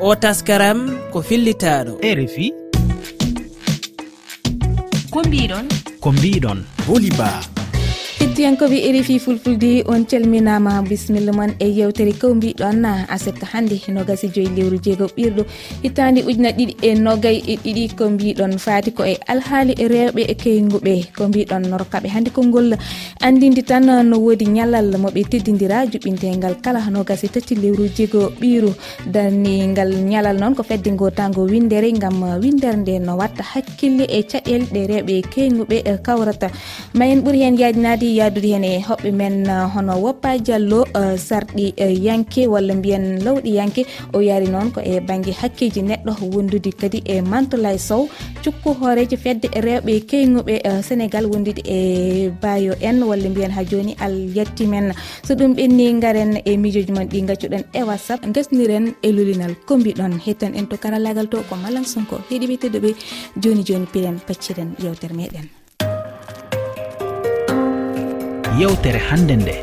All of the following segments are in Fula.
o taskaram ko fillitaɗo e rfi ko mbiɗon ko mbiɗon boliba hettiyankoɓe erifi fulfulde on calminama bisimilla moon e yewtere kaw mbiɗon aset hannde nogasi joyi lewru jeego ɓirɗo. Hittande ujuna ɗiɗi e nogay e ɗiɗi ko mbiɗon faati ko e alhaali e rewɓe e keyguɓe ko mbiɗon norkaɓe hannde konngol andinde tan no woodi ñalal moɓe teddidira juɓintegal kala nogasi tati lewru jeego ɓiru danigal ñalal noon ko fedde ngo windere gam windere nde no watta hakkille e caɗele ɗe rewɓe e keyguɓe e kawrata. Ma en ɓuuri hen yadinade addude hen e hoɓɓe men uh, hono woppa diallo uh, sarɗi uh, yanke walla mbiyen lawɗi yanke o yaari noon ko e banggue hakkeji neɗɗo wondude kadi e mantolay sow. Cukku hooreji fedde e rewɓe keyguɓe sénégal wondude e bayo en walla mbiyen ha joni al yetti men. So ɗum ɓenni garen e mijoji mon ɗi gaccuɗen e whatsapp gasniren e lulinal kombiɗon hettan en to karallagal to ko malam sonko heeɗiɓe tedduɓe joni joni piren pacciren yewtere meɗen yewtere hannde nde.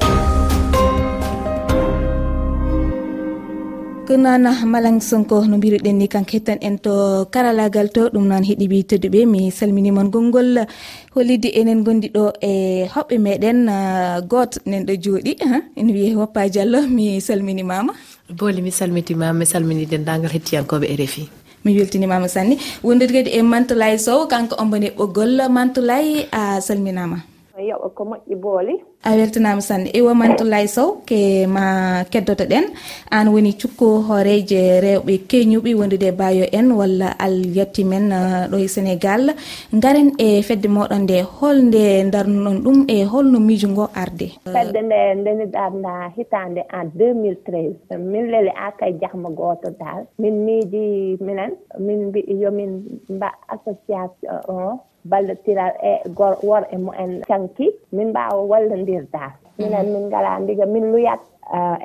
Ko noon malang sonko no mbiruɗen ni kanko hettan en to karalagal to ɗum noon heeɗiɓi tedduɓe mi salminimon gongol hollidde enen gondi ɗo e hoɓɓe meɗen ah, goto nen ɗo jooɗi ene wiye woppa diallo mi salminimama booli mi salmitimama mi salmini dendagal hettiyankoɓe e rfi mi weltinimama sanni wondude kadi e mantolay sow kanko ombone ɓoggol mantolay a salminama. yoɓa ko moƴƴi booli. A weltanama sanne e womantoullay sow ke ma keddoto ɗen. An woni cukku hooreje rewɓe keñuɓe wondude bayo en walla al yetti men ah, ɗo e sénégal. Garen e fedde moɗon nde holnde darnuɗon ɗum e holno miijo ngo arde? Uh, fedde nde ndeni darda hitande en 2013 min leli akay jahma goto dal min miiji minen min mbi yomin mba association o ballodiral e gor wor e mumen canki min mbawa wallodirdal mhm. minen min ngala ndiga min luyat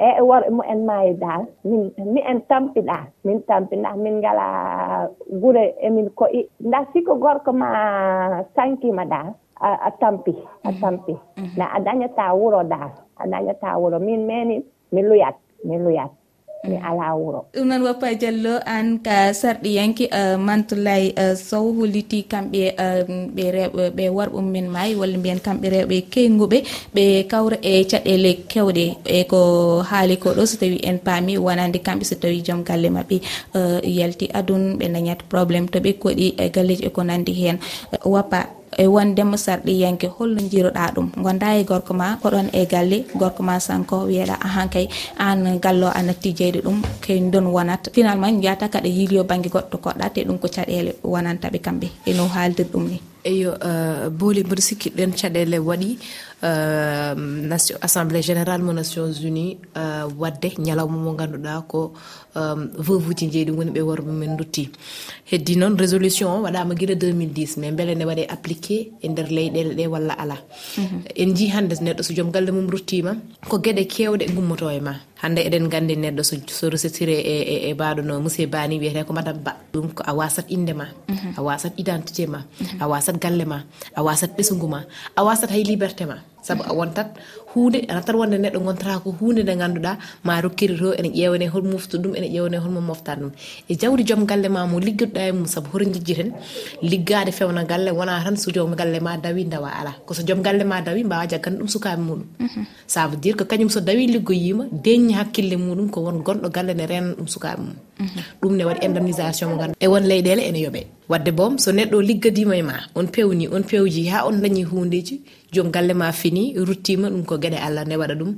e e wor e mumen maayi dal min mi en tampiɗa min tampi tampina min ngala gure emin koyi nda siko gorko ma sankima dal a tampi a mhm. tampi. Mhm. Nda a dañata wuro dal a dañata wuro. Min meeni mi luyat mi luyat. mi ala wuro. Ɗum noon woppa diallo an ka sarɗi sarɗiyanke mantulay e, sow holliti kamɓe e, ɓe rewɓe ɓe worɓe mumen maayi walla mbiyen kamɓe rewɓe keyguɓe ɓe kawra e caɗele kewɗe e ko haali ko ɗo so tawi en paami wonande kamɓe so tawi joom galle maɓɓe e, yalti adun ɓe dañat probléme to ɓe koɗi galleji e ko nandi hen. Woppa e wondemo sarɗiyanke holno jiroɗa ɗum. Gonda e gorko ma koɗon e galle gorko ma sanko wiyeɗa ahan kay an gallo a natti jeyde ɗum kay don wonat. Finalement jiyata kaɗa yiilyo banggue goɗɗo koɗɗa te ɗum ko caɗele wonantaɓe kamɓe eno haaldir ɗum ni. eyo euh, booli mboɗo sikki ɗen caɗele waɗi euh, nation assemblée général mo nations unis euh, wadde ñalawma mo ganduɗa ko veuvuji jeeɗi woni ɓe worɓe men dutti heddi noon résolution o waɗama guila 2010 mais beele ne waɗe appliqué e nder leyɗele ɗe walla ala. Mhm. En jii hande neɗɗo so joom galle mum ruttima ko gueɗe kewɗe gummoto e ma hande eɗen gandi neɗɗo so resitiri e, e, e baɗo no monsieur bani wiyete ko madame ba. Ɗum ko a wasat inde ma mhm. a wasat identité ma mhm. a wasat galle ma a wasat ɓesgu ma a wasat hay liberté ma. saabu a wontat. Hunde ana tan wonde neɗɗo gontata ko hunde nde ganduɗa ma rokkiri to ene ƴewane hol mofta ɗum ene ƴewane holmo moftata ɗum e jawdi joom galle ma mo liggotoɗa e mum saabu hoto jijjiten liggade fewna galle wona tan so joom galle ma dawi dawa ala koso joom galle ma dawi mbawa jaggana ɗum sukaɓe muɗum. Mhm. Ça veut dire que kañum so dawi liggoyima deñi hakkille muɗum ko won gonɗo galle ne renana ɗum sukaɓe mum. Mhm. Ɗum ne waɗi indemnisation mo ganduɗa e won leyɗele ene yooɓe wadde boom so neɗɗo liggadima e ma on pewni on pewji ha on dañi hundeji jom galle ma fini ruttima ɗum ko gueɗe allah ne waɗa ɗum.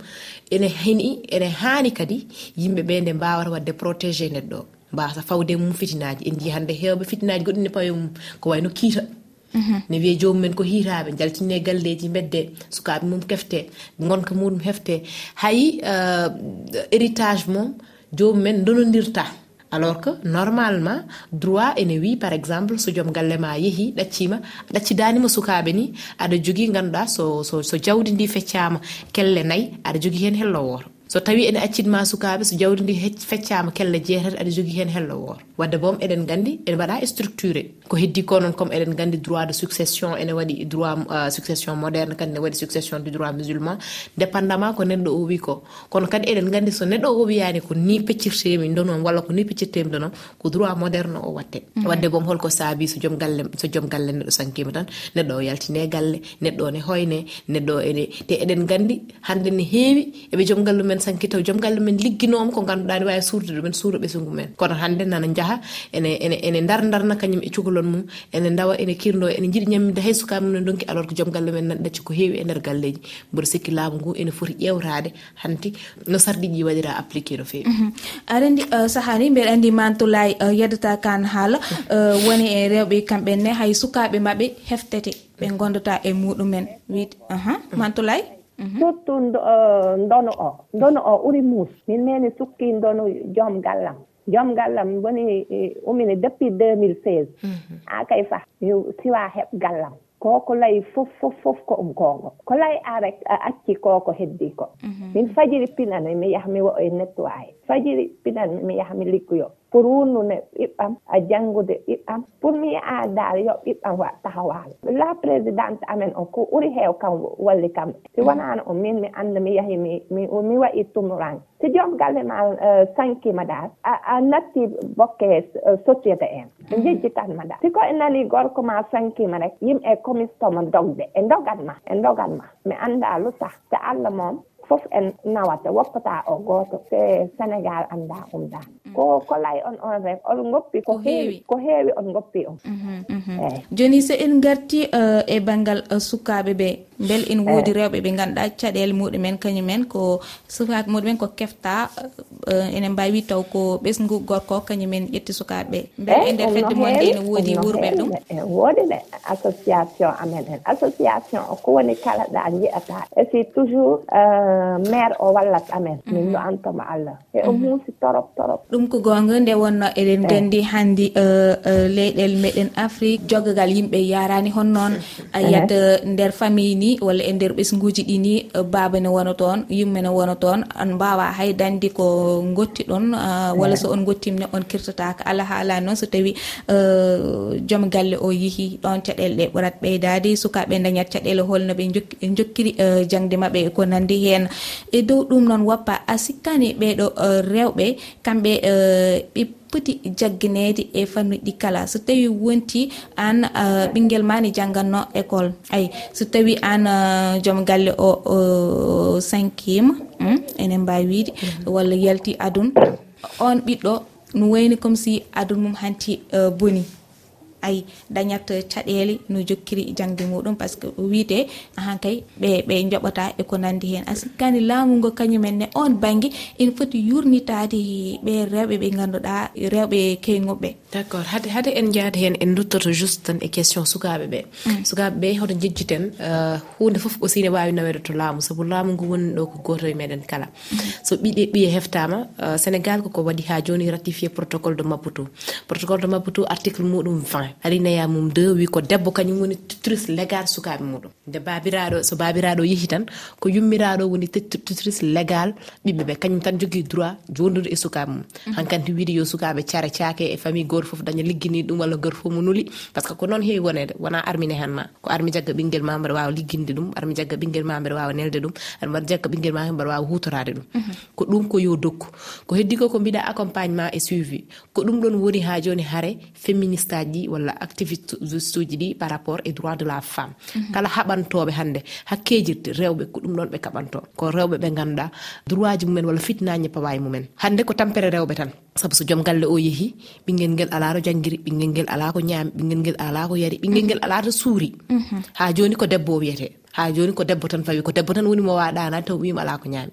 Ene heni ene hani kadi yimɓeɓe nde mbawata wadde protégé neɗɗo. O mbasa fawde mum fitinaji. En jii hande hewɓe fitinaji goɗɗi ne pawe mum ko wayno kiita. Mhm. Ne wiye jomumen ko hiitaɓe jaltinne galleji bedde sukaɓe mum kefte gonka muɗum hefte hay euh, héritage mom jomumen donodirta alors que normalement droit ene wi par exemple so joom galle ma yeehi ɗaccima ɗaccidanima sukaɓe ni aɗa jogui ganduɗa so so jawdi ndi feccama kelle nayyi aɗa jogui hen hello woto so tawi ene accitma sukaɓe so jawdi ndi feccama kelle jeetati aɗa jogui hen hello wooro wadde boom eɗen gandi ene mbaɗa e structuré ko heddi ko noon comme eɗen gandi droit de succession ene waɗi droit uh, succession moderne kadi ne waɗi succession du droit musulman. Dépendamment ko neɗɗo o wi ko. Kono kadi eɗen gandi so neɗɗo o wiyani ko ni peccirtemi donom walla ko ni peccirtemi donom ko droit moderne o watte. Mm -hmm. wadde boom holko saabi so joom galle so joom galle neɗɗo sankima tan. Neɗɗo o yaltine galle neɗɗo ne hoyne neɗɗo ene te eɗen gandi hande ne heewi eɓe joom gallumen men sanki taw joom galle men ligginoma ko ganduɗa ne wawi suurde ɗumen suura ɓesgu men kono hande nana jaaha ene ene ene dar darna kañum e cukalon mum ene dawa ene kirdo ene jiiɗi ñammide hay sukaɓe mum ne donki alors que joom galle men nan ɗacci ko heewi e nder galleji mboɗo sikki laamu ngu ene foti ƴewtade hanti no sarɗiɗi waɗira appliqué no feewi. Mhm. Aɗa andi uh, sahani mbeɗa andi mantolay uh, yeddata kan haala uh, woni e rewɓe kamɓenne hay sukaɓe maɓe heftete ɓe gondata e muɗumen. Wiide mantolay Mhm. surtout euh, ndono o ndono o ɓuri muus. Min meni sukki ndono joom gallam joom gallam woni eh, umine depuis 2016 mhm. haa kay fa yo siwa heɓ gallam koko layi fof fof fof ko um gongo ko layi arek a acci koko heddi ko. Mhm. Min fajiri pinane mi yaha mi wo e nettoyé fajiri pinane mi yaha mi liggoyo pour wonnude ɓiɓɓam a janngude ɓiɓɓam. Pour mi yiya daal yo ɓiɓɓam waɗta hawaala la présidente amen o ko ɓuri heew kam walli kam. Si mm. wonaano o min mi annda mi yahi mi waɗi tumrange si joom galle ma e, sankima daal a natti bokke e, société en. Ɓe mm. jejjitanma daar siko e nani gorko ma sankima rek yimɓe commistomo dogde. E dogatma e dogatma mi annda lusa. Te allah moom fof en nawata woppata o gooto se sénégal annda um daan ko ko lay on on rek on goppi ko heewi ko heewi on goppi on. Mhm, mhm. Eyi joni so en garti eh, e banggal eh, sukaɓe ɓe beel en woodi rewɓe ɓe ganduɗa caɗele muɗumen kañumen ko sukaaɓe muɗumen ko kefta eh, enen mbawi taw ko ɓesgu gorko kañumen ƴetti sukaɓe ɓe. Beele e nder fedde monde ene woodi wurɓe ɗum. woodi ɗe e association amen en. Association o ko woni kala ɗa jiyata e si toujours maire o wallat amen. Mhm. Min no antoma allah. E o muusi torop torop. Ɗum ɗum ko gonga nde wonno eɗen gandi eh. hanndi eh, eh, leyɗel meɗen afrique jogogal yimɓe yarani hon noon. Yat nder famille ni walla e nder ɓesguji ɗi ni baba ne wona toon yumma ne wona toon. On mbawa hay dandi ko gotti ɗon walla so on gottimne on kirtotaka ala haala noon. So tawi joom galle o yeehi ɗon caɗele ɗe ɓurat ɓeydade sukaɓe dañat caɗele holno ɓe jokkiri jangde mabɓe ko nandi hen e dow ɗum noon woppa a sikkani ɓeɗo rewɓe kamɓe ɓe poti jagginede e famille ɗi kala. So tawi wonti an ah, ɓinguel ma ne jangganno école. Ayi so tawi an ah, joom galle o cinquième hmm, enen mbawi wiide walla yalti adun on ɓiɗɗo no wayni comme si adun mum hanti ah, boni. ayi dañat caɗele no jokkiri jangde muɗum par ce que wiite ahan kay ɓe ɓe joɓata e ko nandi hen. A sikkani laamu ngo kañumenne on banggue ene foti yurnitade ɓe rewɓe ɓe ganduɗa rewɓe keygoɓɓe d' accord hade hade en jaade hen en duttoto juste tan e question sukaɓe ɓe. Mm. Sukaɓe ɓe hoto jejjiten uh, hunde foof aussi ne wawi nawede to laamu. Saabu laamu ngu woni ɗo ko goto e meɗen kala. Mm. So ɓiɗe ɓiye heftama uh, sénégal koko waɗi ha joni ratifié protocole de maputou protocole de maputou article muɗum 20 arinaya mum deux wi ko debbo kañum woni tutrice légal sukaɓe muɗum. Nde babiraɗo so babiraɗo yeehi tan ko yummiraɗo woni tutrice légal ɓiɓɓeɓe kañum tan jogui droit jondude e sukaɓe mum. Mhm. Hankanti wiide yo sukaɓe care caake e famille goto foof daña liggini ɗum walla goto foof mo nuli. Par ce que ko noon heewi wonede wona armine hen ma ko armi jagga ɓinguel ma mbaɗa wawa ligginde ɗum armi jagga ɓinguel ma mbaɗa wawa nelde ɗum aɗa jagga ɓinguel ma mbaɗa wawa hutorade ɗum. Mhm. Ko ɗum ko yo dokku. Ko heddi ko ko mbiɗa accompagnement e suivi. Ko ɗum ɗon woni ha joni haare féministe aji ɗi walla walla activiste uji ɗi par rapport e droit de la femme. Kala haɓantoɓe hannde hakkejirde rewɓe ko ɗum ɗon ɓe kaɓanto. Ko rewɓe ɓe ganduɗa droit ji mumen walla fitnaji pawaye mumen. Hannde ko tampere rewɓe tan saabu so joom galle o yeehi ɓinguel ngel ala to jangguiri ɓinguel ngel ala ko ñaami ɓinguel ngel ala ko yari ɓinguel ngel ala to suuri. Ha joni ko debbo o wiyete ha joni ko debbo tan fawi ko debbo tan woni mo waɗanani taw wima ala ko ñaami.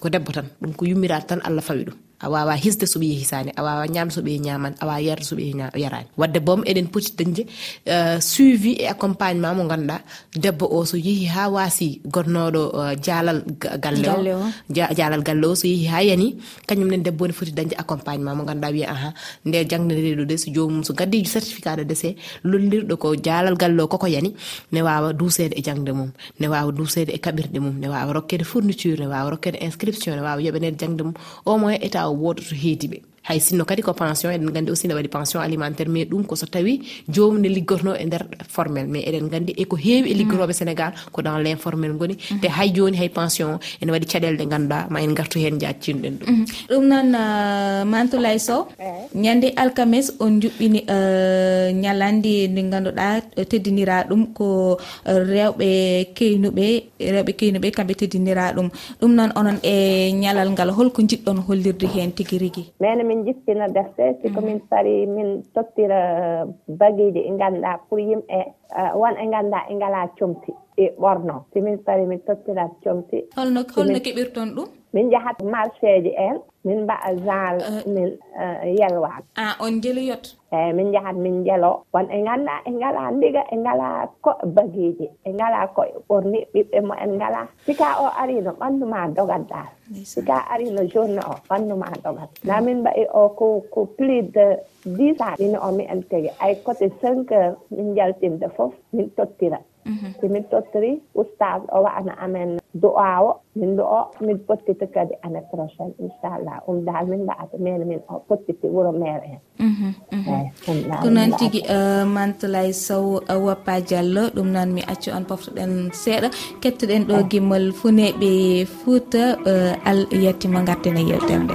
Ko debbo tan ɗum ko yummirade tan allah fawi ɗum. a wawa hisde soɓe yeehi sani a wawa ñamde soɓe ñamani a wawa yarde soɓe yarani. Wadde boom eɗen poti dañde eh, suivi et accompagnement mo ganduɗa debbo o so yeehi ha wasi gonnoɗo eh, jaalal galle o. Jaalal galle o so yeehi ha yani kañum nen debbo ne foti dañde accompagnement mo ganduɗa wiya aha nde jangdedeɗo de so jomum so gaddi certificat de décès lollirɗo ko jaalal galle o koko yani ne wawa dusede e jangde mum ne wawa dusede e kaɓirɗe mum ne wawa rokkede fourniture ne wawa rokkede inscription ne wawa yoɓanede jangde mum. Au moins état woda to heedi ɓe. hay sinno kadi ko pension eɗen gandi aussi ne waɗi pension alimentaire mais ɗum ko so tawi jomum ne liggotono e nder formel. Mais eɗen gandi eko heewi e liggotoɓe sénégal ko dans l' informel goni te hay joni hay pension ene waɗi caɗele ɗe ganduɗa ma en gartu hen jaccinoɗen ɗum. Mhm. Ɗum noon euh, mantoulay sow ñande alkames on juɓɓini euh, ñalandi ndi ganduɗa euh, teddinira ɗum ko rewɓe keynuɓe rewɓe keynuɓe kamɓe teddinira ɗum. Ɗum noon onon e ñalal ngal holko jiɗɗon hollirde hen tigui rigui min jiptina defte siko mhm. min parii min toppira uh, bagiiji ɗi ganduɗa pour yimɓe won e ganduɗa e, e ngala comti e ɓorno. Si min parii min toppira comti. Holno holno keɓirton ɗum? min jahat marché ji en min mbaɗa genre ah. min eh, yelwaade a on jeloyot eeyi eh, min njahat min jeloo won e ngannda e ngala ndiga e ngala ko bagiiji e ngala koye ɓorni ɓiɓɓe mo en ngala. Sika o arino ɓanndu ma dogatɗaa sika arino journée o ɓanndu ma dogat nda min mbayi o ko ko plus de dix ans. Ɗino o mi en tegi. Ay côté cinq heures min njaltinta fof min tottira. Mhm. so min tottori oustage o waɗana amen du'a o min ɗo min pottita kadi année prochaine inchallah um dal min mbaata mene min o pottiti wuro maire en. Mhm, mhm. Ko noon tigui euh, mantelay sow euh, woppa diallo ɗum noon mi accu on poftoɗen seeɗa. Kettoɗen ɗo gimmol funeɓe fouta euh, al yettima garten e yewtere nde.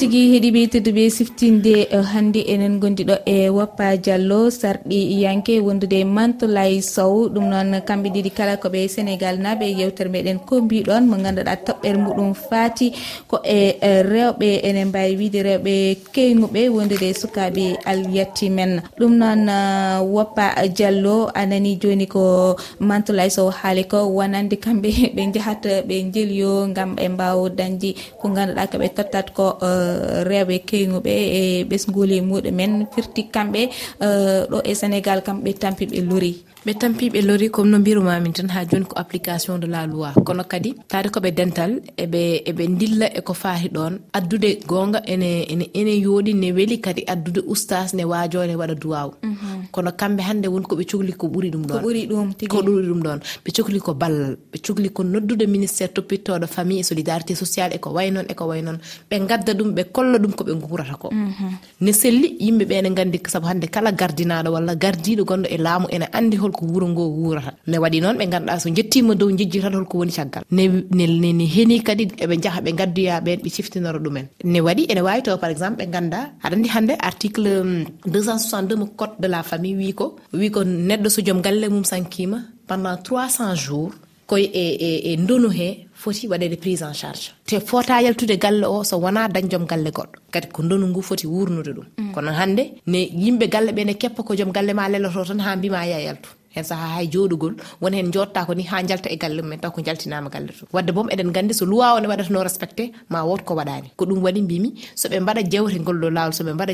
tigui heeɗiɓe tedduɓe siftinde e, hannde enen gondiɗo e woppa diallo sarɗi yanke wondude mantolay sow. Ɗum noon kamɓe ɗiɗi kala koɓe sénégal naɓe yewtere meɗen ko mbiɗon mo ganduɗa toɓɓere muɗum faati ko e, e rewɓe enen mbawi wiide rewɓe keyguɓe wondude sukaɓe alyatti men. Ɗum noon e, woppa diallo anani joni ko mantolay sow haali ko wonande kamɓe ɓe jahat ɓe jeeliyo gam ɓe mbawa dañde ko ganduɗa koɓe tottat ko uh, rewɓe keyguɓe e ɓesguli muɗumen firti kamɓe eh, ɗo e sénégal kamɓe tampiɓe lori. Ɓe tampiɓe lori comme no mbirumamin tan ha joni ko application de la loi. Kono kadi taade koɓe dental eɓe eɓe dilla eko faati ɗon. Addude gonga ene ene ene yooɗi ne weeli kadi addude oustas ne wajore waɗa duwaw mm -hmm. kono kamɓe hannde woni ko ɓe cohli ko ɓuri ɗum ɗon ɓuri ɗum ko ɓuri ɗum ɗon ɓe cohli ko ballal ɓe cohli ko noddude ministére toppittoɗo famille et solidarité sociale e ko way noon e ko way noon ɓe gadda ɗum ɓe kolla ɗum ko ɓe gurata ko. Mhm. Ne selli yimɓe ɓe ne nganndi sabu hannde kala gardinaɗo walla gardiɗo gonɗo e laamu ene anndi holko wuro ngo wurata ne waɗi noon ɓe ngannduɗa so jettima dow jejjitata holko woni caggal. Ne heni kadi eɓe jaha ɓe gaddoya ɓen ɓe ciftinora ɗumen. Ne waɗi ene wawi taw par exemple ɓe ganda aɗa anndi hannde article mm, 262 mo code de la famille wi ko wi ko neɗɗo so joom galle mum sankima pendant 300 jours koye e e, e ndonu he foti waɗede prise en charge. Te fota yaltude galle o so wona dañ joom galle goɗɗo. Kadi ko ndonu ngu foti wurnude ɗum. Mm. Kono hannde ne yimɓe galle ɓe ne keppa ko joom galle ma leloto tan ha mbima ya yaltu. hen saaha hay joɗugol woni hen jotta ko ni ha jalta e galle mumen taw ko jaltinama galle to. Wadde boom eɗen gandi so luwa ne waɗatano respecté ma wot ko waɗani ko ɗum waɗi mbimi soɓe mbaɗa jewte ngol ɗo lawol soɓe mbaɗa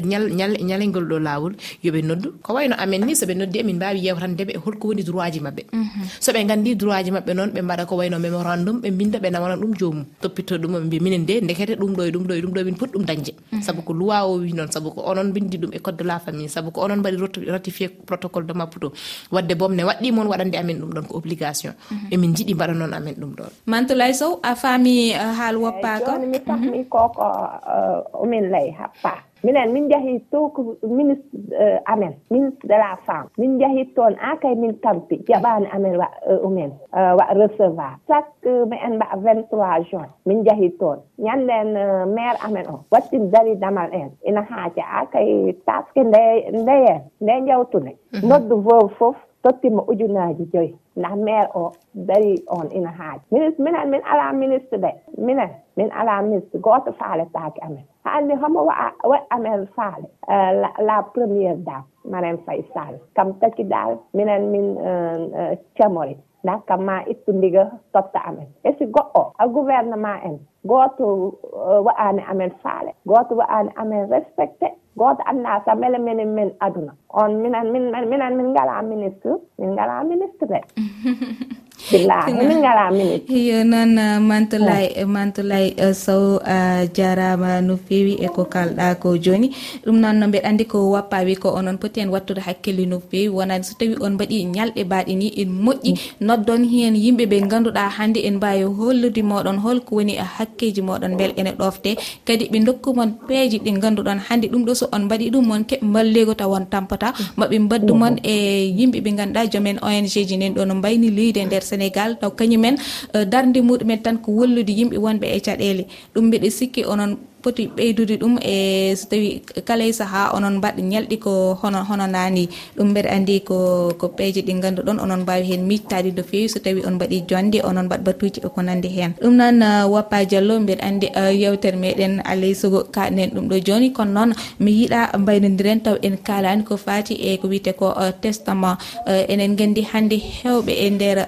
ñalengol ɗo lawol yoɓe noddu. Ko wayno amen ni soɓe noddi emin mbawi yewtandeɓe e holko woni droit ji mabɓe mhm. soɓe gandi droit ji mabɓe noon ɓe mbaɗa ko wayno mémorandum ɓe binda ɓe nawana ɗum jomum toppitto ɗum ɓe mbi minen de dekete ɗum ɗo e ɗum ɗo e ɗum ɗo e min poti ɗum dañde mhm. saabu ko luwa o wi noon saabu ko onon bindi ɗum e code de la famille saabu ko onon mbaɗi ratifié protocole de mapputo wadde bo gomne waɗɗi moon waɗande amin ɗum ɗon ko obligation. Mhm. Emin jiiɗi mbaɗa noon amin ɗum ɗon. Mantolay sow a faami uh, haal woppaka joni mi mhm. fahmi koko uh, omin lay happa. Minen min jahii to ko ministre uh, amen ministre de la femme. Min jahii toon haa kay min tampi jaɓaani amen wa umen wa recevoir. Chaque mi en mba vingt trois juin min jahii toon. Ñannden maire amen o wattin dari damal en ina haaja a kay taske nde ndeyeen nde njawtune. Mhm. Noddu veuve fof tottimo ujunnaaji joyi. Ndax maire o dari on ina haaji. Ministre minen min alaa ministre de. Minen min alaa ministre. Gooto faaletaake amen. Hannde homo wa'a waɗi amen faale. Eh, la premiére dame maren fay sall. Kam taki dal minen min eh, eh, camori hakkam ma ittudiga totta amen. E si goɗɗo a gouvernement en gooto euh, wa'ani amen faale gooto wa'ani amen respecté gooto anda sa mele minen min aduna. On minan min minan min ngala ministre min ngala ministre de. billahi min ngala minit. Yo noon uh, mantolay hmm. uh, mantolay uh, sow a jarama no fewi e ko kalɗa ko joni ɗum noon no mbeɗa andi ko wappa wi ko onon poti en wattude hakkille no fewi wonani so tawi on mbaɗi ñalɗe mbaɗi ni en moƴƴi. Hmm. Noddon hen yimɓe ɓe ganduɗa hande en mbawi hollude moɗon holko woni e hakkeji moɗon beel ene ɗofte kadi ɓe dokkumon peeje ɗi ganduɗon hande ɗum ɗo so on mbaɗi ɗum mon keɓe mballego ta won tampata. Maɓe mbaddumon hmm. e yimɓe ɓe ganduɗa joomen ong ji nen ɗo no mbayni leydi e nder sénégal. Taw kañumen euh, darde muɗumen tan ko wallude yimɓe wonɓe e caɗele. Ɗum mbiɗa sikki onon poti ɓeydude ɗum e so tawi kala e saaha onon mbaɗa ñalɗi ko hono hono nani ɗum mbeɗa andi ko ko peeje ɗi ganduɗon onon mbawi hen mijtade no fewi so tawi on mbaɗi jonde onon mbaɗ batuji e ko nandi hen. Ɗum noon uh, wappa diallo mbeɗa andi uh, yewtere meɗen alay sogo kaɗnen ɗum ɗo joni kono noon mi yiiɗa mbaynodiren taw en kalani ko fati e ko wiyete ko uh, testament. Enen gandi hande hewɓe e nder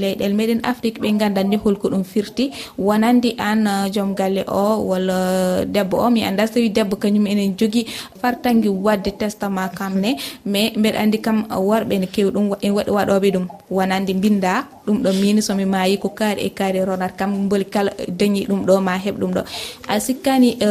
leyɗel meɗen afrique ɓe gandanni holko ɗum firti. Wonandi an joom galle o walla debbo o mi anda so tawi debbo kañum enen jogui fartangui wadde testament kam ne mais mbeɗa andi kam worɓe ne kewi ɗum en waɗi waɗoɓe ɗum. Wonande binda ɗum ɗo min somi mayi ko kaari e kaari ronat kam boli kala dañi ɗum ɗo ma heeɓ ɗum ɗo. A sikkani e,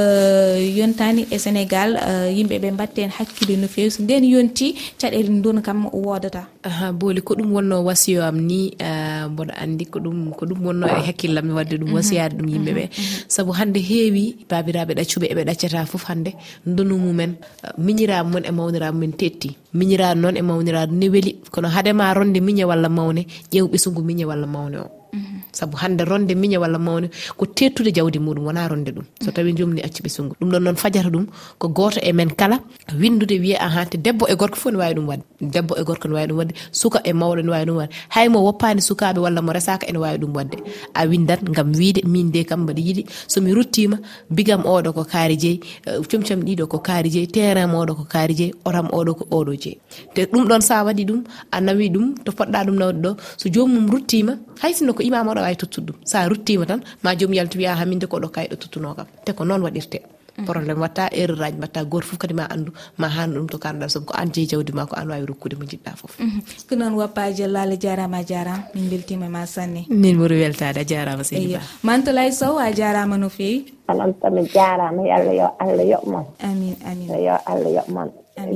yontani e sénégal e, yimɓeɓe mbatte hen hakkille no fewi. So nden yonti caɗele nduna kam wodata aha booli ko ɗum wonno wasiyo am ni uh, mboɗo anndi ko ɗum ko ɗum wonno e hakkillam mi wadde ɗum wasiyade ɗum yimɓe ɓe sabu hannde heewi baabiraaɓe ɗaccuɓe eɓe ɗaccata fof hannde ndunu mumen miñiraaɓe mon e mawniraaɓe men tetti. Miñiraaɗo noon e mawniraaɗo ne weli. Kono hadema ronde miña walla mawne ƴeew ɓesngu miña walla mawne o. sabu hannde ronde miña walla mawne ko tettude jawdi muɗum wona ronde ɗum. So mm. tawi jomni acci ɓe sonngu ɗum ɗon noon fajata ɗum ko goto e men kala windude wiye ahan te debbo e gorko fof ne wawi ɗum wadde. Debbo e gorko ne wawi ɗum wadde. Suka e mawɗo ne wawi ɗum wadde. Haymo woppani sukaɓe walla mo resaka ene wawi ɗum wadde. A windat gam wiide min de kam mbaɗa yiiɗi somi ruttima bigam oɗo ko kaari jeeyi eh, comcom ɗiɗo ko kaari jeeyi terrain oɗo ko kaari jeeyi otam oɗo ko oɗo jeeyi te ɗum ɗon sa waɗi ɗum a nawi ɗum to poɗɗa ɗum nawde ɗo. So jomum ruttima hay sinno ko imam oɗo wawi tottude ɗum sa ruttima tan ma joom yaltu wiya ha minde koɗo kayɗo tottuno kam te ko noon waɗirte. Mm. Probléme watta erreur aji mbatta goto foof kadi ma andu ma hanna ɗum to kanduɗa sobo ko an jeeyi jawdi ma ko an wawi rokkude mo jiɗɗa foof ko noon wappaji e lala jarama a jarama min beltima ma sanne. Min ɓuuri weltade a jarama seydiba mantolay sow a jarama no fewi onon tomi jarama yallah yo allah yoɓmon amin amin. Yo allah yoɓmon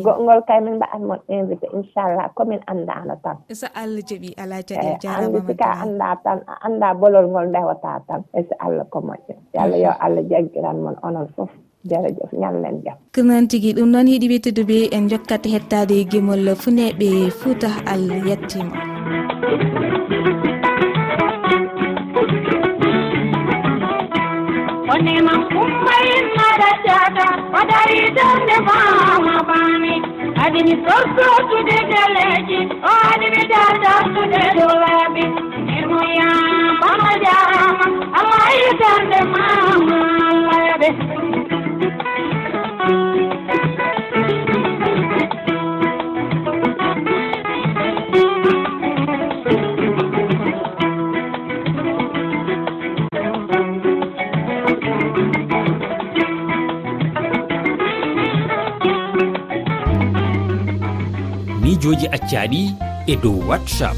goɗgol kay min mbaɗat mon invité inchallah komin anndano tan. So allah jaɓi ala jaɗe eh, jarama andi sika annda tan a annda bolol ngol ndewata tan e so allah ko moƴƴo yallah yo allah jaggiran mon onon fof. Jerejef ñallen jam ko noon tigui ɗum noon yiiɗi wettude ɓe en jokkata hettade e guimol funeɓe fouta allah yettima. onema kumbayin aratata wadari donde mama bani adini sorsotude deleji o adimi dardartude dolabi nemoya mama jama allah yitande mama labe miijoji accaɗi e dow whatsapp.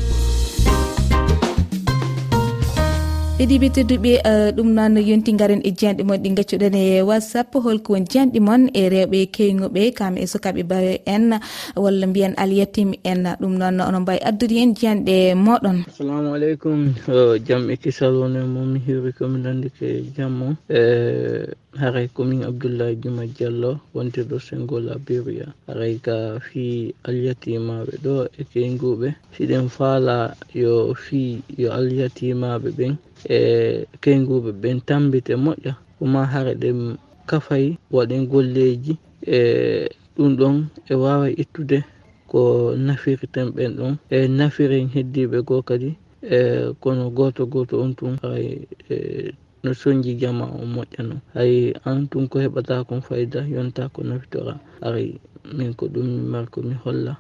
Heeɗiɓe tedduɓe ɗum noon yonti garen e jiyanɗe moon ɗi gaccuɗen e whatsapp holko woni jiyanɗe moon e rewɓe keyguɓe kam e sukaɓe bawe en walla mbiyen aliyatimi en ɗum noon ono mbawi addude hen jiyanɗe moɗon. Assalamu aleykum jaam e kisal woni momi hiwri komi nandike jammo e haray komin abdoullahi juma diallo wontirɗo sengo labiria haray ka fi alyatimaɓe ɗo e keyguɓe siɗen faala yo fi yo alyatimaɓe ɓen e keyguɓe ɓen tambite moƴƴa. Kuma hara ɗen kafay waɗen golleji e ɗum ɗon e wawa ittude ko nafirten ɓen ɗon. E nafiren heddiɓe goo kadi e kono goto goto on tun hay e no soñji jama o moƴƴano hay an tun ko heɓata kon fayida yonta ko nafitora ari min ko ɗum mi mari komi holla.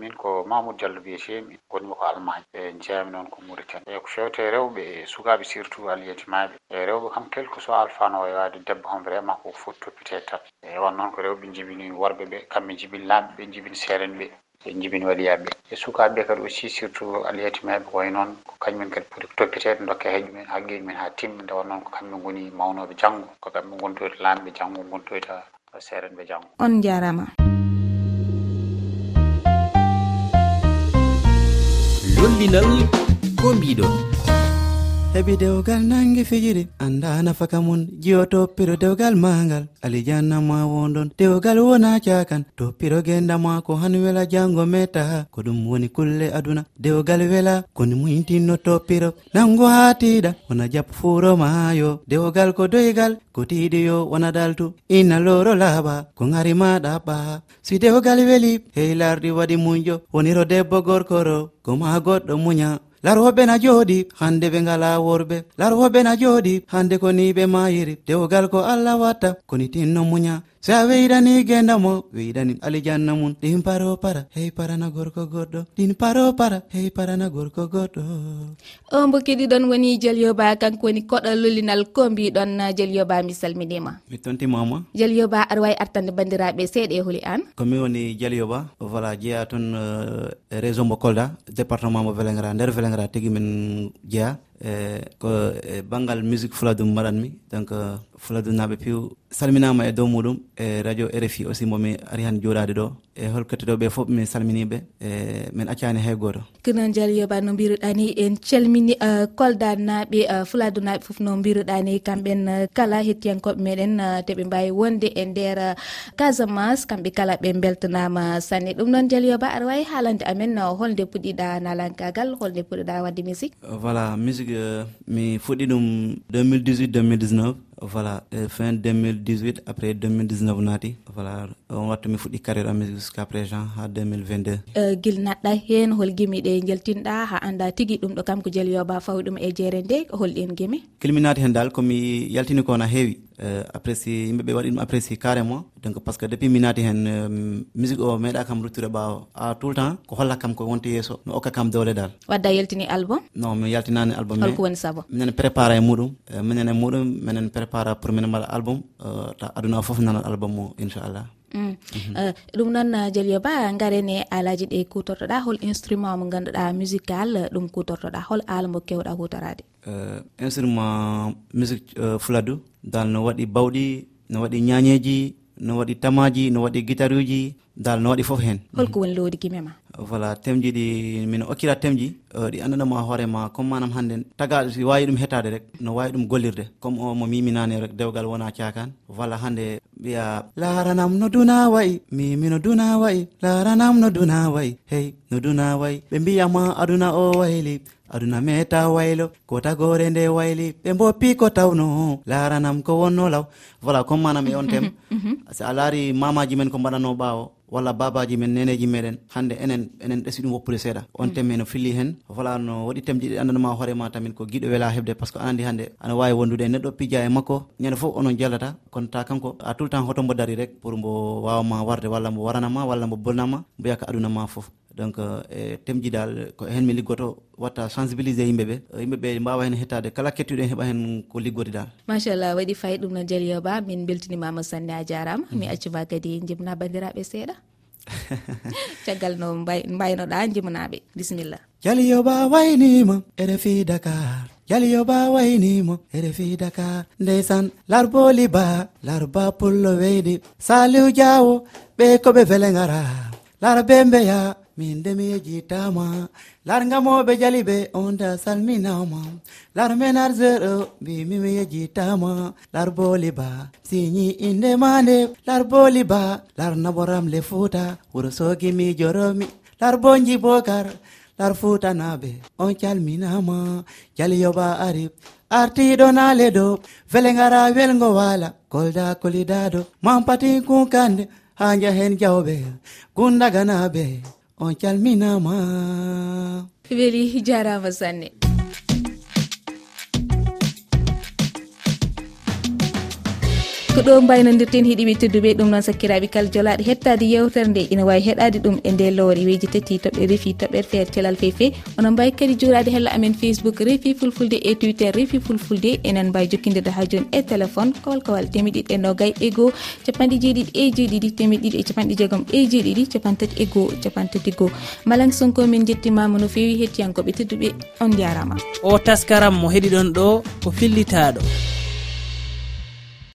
Min ko e, mamoudou diallo mbiyetemi gonmi ko allemagne. E jeyami noon ko mauritanie. E ko fewte e rewɓe e sukaɓe surtout aliyetimaɓe e rewɓe kam quelque soit alfano e wade debbo kam vraiment koko foti toppite tan. E wan noon ko rewɓe jibini worɓe ɓe kamɓe jibini lamɓe ɓe jibini seerani ɓe. ɓe jibini waliyaɓe. E sukaɓeɓe kadi aussi surtout aliyatimaɓe koye noon ko kañumen kadi poti toppitede dokka heeƴu haqqiji men ha timmi nde wonnoon ko kamɓe goni mawnoɓe janggo ko kamɓe gontoyta lamɓe janggo gontoyta seeranɓe janggo on jarama. Lollinal ko mbiɗon. heɓi dewgal nangue fijiri anda nafaka mun. Jiyo toppiro dewgal magal alijannama wondon. Dewgal wona cakan toppiro gendama ko han wela jango meta. Ko ɗum woni kulle aduna dewgal wela koni muyitinno toppiro. Nango ha tiɗa wona jab furo mayo dewgal ko doygal ko tiɗiyo wona daltu. Inna loro laaɓa ko gari maɗa ɓa si dewgal weli hey larɗi waɗi muñjo woniro debbo gorkoro. Ko ma goɗɗo muña. larwoɓe na jooɗi hande ɓe ngala worɓe. Larwoɓe na jooɗi hande ko ni ɓe mayiri. Dewgal ko allah watta koni tinno muña. se a weydani gendamo weydanin alijanna mum ɗin paro para hey parana gorko goɗɗo. Ɗin paro para hey parana gorko goɗɗo. O mbo keɗiɗon woni dialyoba kanko woni koɗo lulinal ko mbiɗon dialyoba mi salminima. Mi tontimama. Dialyoba aɗa wawi artande bandiraɓe seeɗa e hooli an. Komi woni dialyoba voilà jeeya toon e région mo kolda département mo vélingra nder vélingra tigui min jeeya. E, ko e banggal musique fuladum mbaɗanmi donc euh, fuladum naɓe piw salminama e dow muɗum e radio rfi aussi momi ari han joɗade ɗo. e holkottoɗoɓe fof mi salminiɓe e min accani hay goto. Kinan dial yoɓa no mbiruɗa ni en calmini e kolda naaɓe e fuladu naaɓe foof no mbiruɗa ni. Kamɓen e, kala hettiyankoɓe meɗen teɓe mbawi wonde e nder casamas kamɓe kala ɓe beltanama sanne. Ɗum noon dial yoɓa aɗa wawi haalande amen holde puɗɗiɗa nalankagal holde puɗɗiɗa wadde musique. Voilà musique mi fuɗɗi ɗum 2018 2019 voilà fin 2018 après 2019 naati. Voilà on wattu mi fuɗɗi carriére ami jusqu'à présent ha 2022 e, guil naɗɗa hen hol guimi ɗe jaltinɗa ha anda tigui ɗum ɗo kam ko jelyoba fawi ɗum e jeere nde holɗen guimi kilminade hen dal komi yaltini ko wona heewi. E, apprécie yimɓeɓe waɗi ɗum apprécie carrément. Donc par ce que depuis mi naati hen musique o meeɗa kam ruttude ɓaawo a tout le temps ko holla kam ko wonta yesso mi okka kam dowle dal. Wadda yaltini album? Non mi yaltinani album holko woni saabu minen préparé e muɗum. E, minen e muɗum minen préparé pour minen mbaɗa album ta aduna o foof nana album o inchallah. Mm. Eh, ɗum noon dialio eh, ba garene alaji ɗe kutortoɗa hol instrument mo ganduɗa musical eh, ɗum kutortoɗa hol ala mo kewɗa kutorade instrument musique fuladu dal no waɗi bawɗi no waɗi ñañeji no waɗi tamaji no waɗi guitaruji dal no waɗi foof hen. holko woni lowdi guime ma? Voilà temji ɗi min okkira temji e, ɗi andanama hoorema comme manam hannde tagaɗo si wawi ɗum hettade rek no wawi ɗum gollirde comme o mo miminani rek dewgal wona cakan. Voilà hannde ɓiya laranam no duna wayi mimi no duna wayi laranam no duna wayi hey no duna wayi ɓe mbiyama aduna o wayli aduna meta waylo kotagore nde wayli ɓe mboppi ko tawno. Laranam ko wonno law voilà comme manam e on tem. Mhm, mhm. Si a laari mamaji men ko mbaɗano ɓawo walla babaji men neneji meɗen hande enen enen ɗesi ɗum woppude seeɗa. On temme no filli hen. Voilà no waɗi temji ɗi andanma hoorema tamin ko guiɗo wela hebde par ce que anandi hande ana wawi wondude. E neɗɗo pija e makko ñande foof onon jallata kono ta kanko a tout le temps hoto mbo dari rek pour mbo wawama warde walla mbo waranama walla mbo bolnama mbo yakka aduna ma foof donc e temji dal ko hen mi liggoto watta sensibilisé yimɓe ɓe yimɓe ɓe mbawa hen hettade kala kettuɗo en heeɓa hen ko liggode dal. Machallah waɗi fayi ɗum no jaliyo ba min beltinimama sanne a jarama. Mi mhm. accuma kadi jibna bandiraɓe seeɗa. Caggal no mbaynoɗa jimanaɓe bisimilla. Jaliyoba waynima ere fi dakar. Jaliyoba waynimo erefi dakar. Ndeysan larboli ba larba pullo weydi. Saliw diawo ɓe koɓe vele gara lara be min demi yejitama yejjitama largamoɓe jaliɓe onda salminama. Larmen arzeɗo mbimimi yejitama lar larboli ba siñi inde mande. Larboli ba le fuuta. Wuro sogi mi joromi. Larbonji bogar lar futanaɓe on calminama. Jaliyoɓa arib artiɗo nale ɗo. Vele gara welgo wala kolda kolidaɗo mampati kunkande ha jahen jawɓe gundaganaɓe. on calminama. Weli jarama sanne. ko ɗo mbaynodirten hiɗiɓe tedduɓe ɗum noon sakkiraɓe kal jolaɗe hettade yewtere nde ina wawi heɗade ɗum e nde lowre weji tati toɓɓe refi toɓɓere feere telal fefe. Onon mbawi kadi jurade hello amen facebook refi fulfulde e twitter refi fulfulde enen mbawi jokkidirde ha joni e téléphone kowalkowal temeɗiɗi e nogay e goho capanɗe jeeɗiɗi e jeeɗiɗi temeɗiɗi e capanɗe jeegom e jeeɗiɗi capantati e goho capantati e goho malang sonko min jettimama no fewi hettiyankoɓe tedduɓe on jarama. O taskaram mo heeɗiɗon ɗo ko fillitaɗo